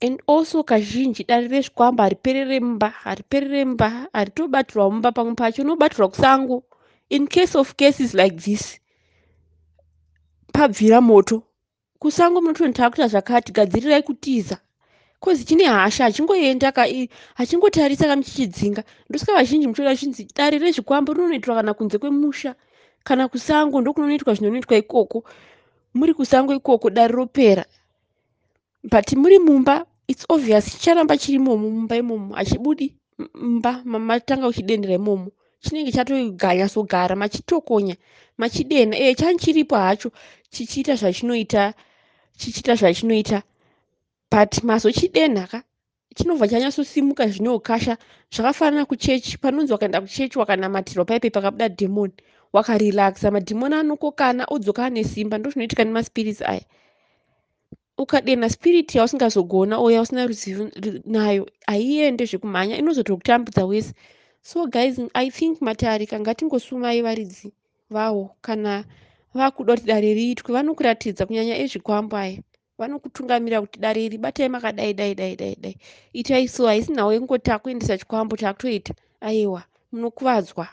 and also kazhinji dare rezvikwambo hariperere mumba hariperere mumba haritobatirwa mumba pamwe pacho unobatirwa kusango. In case of cases like this pabvira moto. Kusango munotonta kuita zvakati gadzirirai kutiza. Kozi chine hasha hachingoenda hachingotarisa kamuchichidzinga ndosika vazhinji mutoda chinzi dare rezvikwambo rinonoitwa kana kunze kwemusha kana kusango ndokunonoitwa zvinonoitwa ikoko. Muri kusango ikoko dare ropera but muri mumba its obvious. Chicharamba chiri momo mumba imomo hachibudi mumba mamatanga uchidendera imomo chinenge chatoganyatsogara machitokonya machidena e chani chiripo hacho chichiita zvachinoita chichiita zvachinoita but mazochidenhaka chinobva chanyatsosimuka zvine ukasha zvakafanana kuchechi panonzi wakaenda kuchechi wakanamatirwa paipe pakabuda dhemoni wakarelaxa madhimoni anokokana odzoka ane simba ndo zvinoitika nemaspirits aya ukadena spiriti yausingazogona oya usina ruzivo nayo haiende zvekumhanya inozotokutambudza wese. So guys i think matarika ngatingosumai varidzi vawo kana vakuda kuti dare riitwe. Vanokuratidza kunyanya ezvikwambo aya vanokutungamira kuti dare iri batai makadai dai dai dai dai. Itai so haisi nhau yekungoti takuendesa chikwambo takutoita. Aiwa munokuvadzwa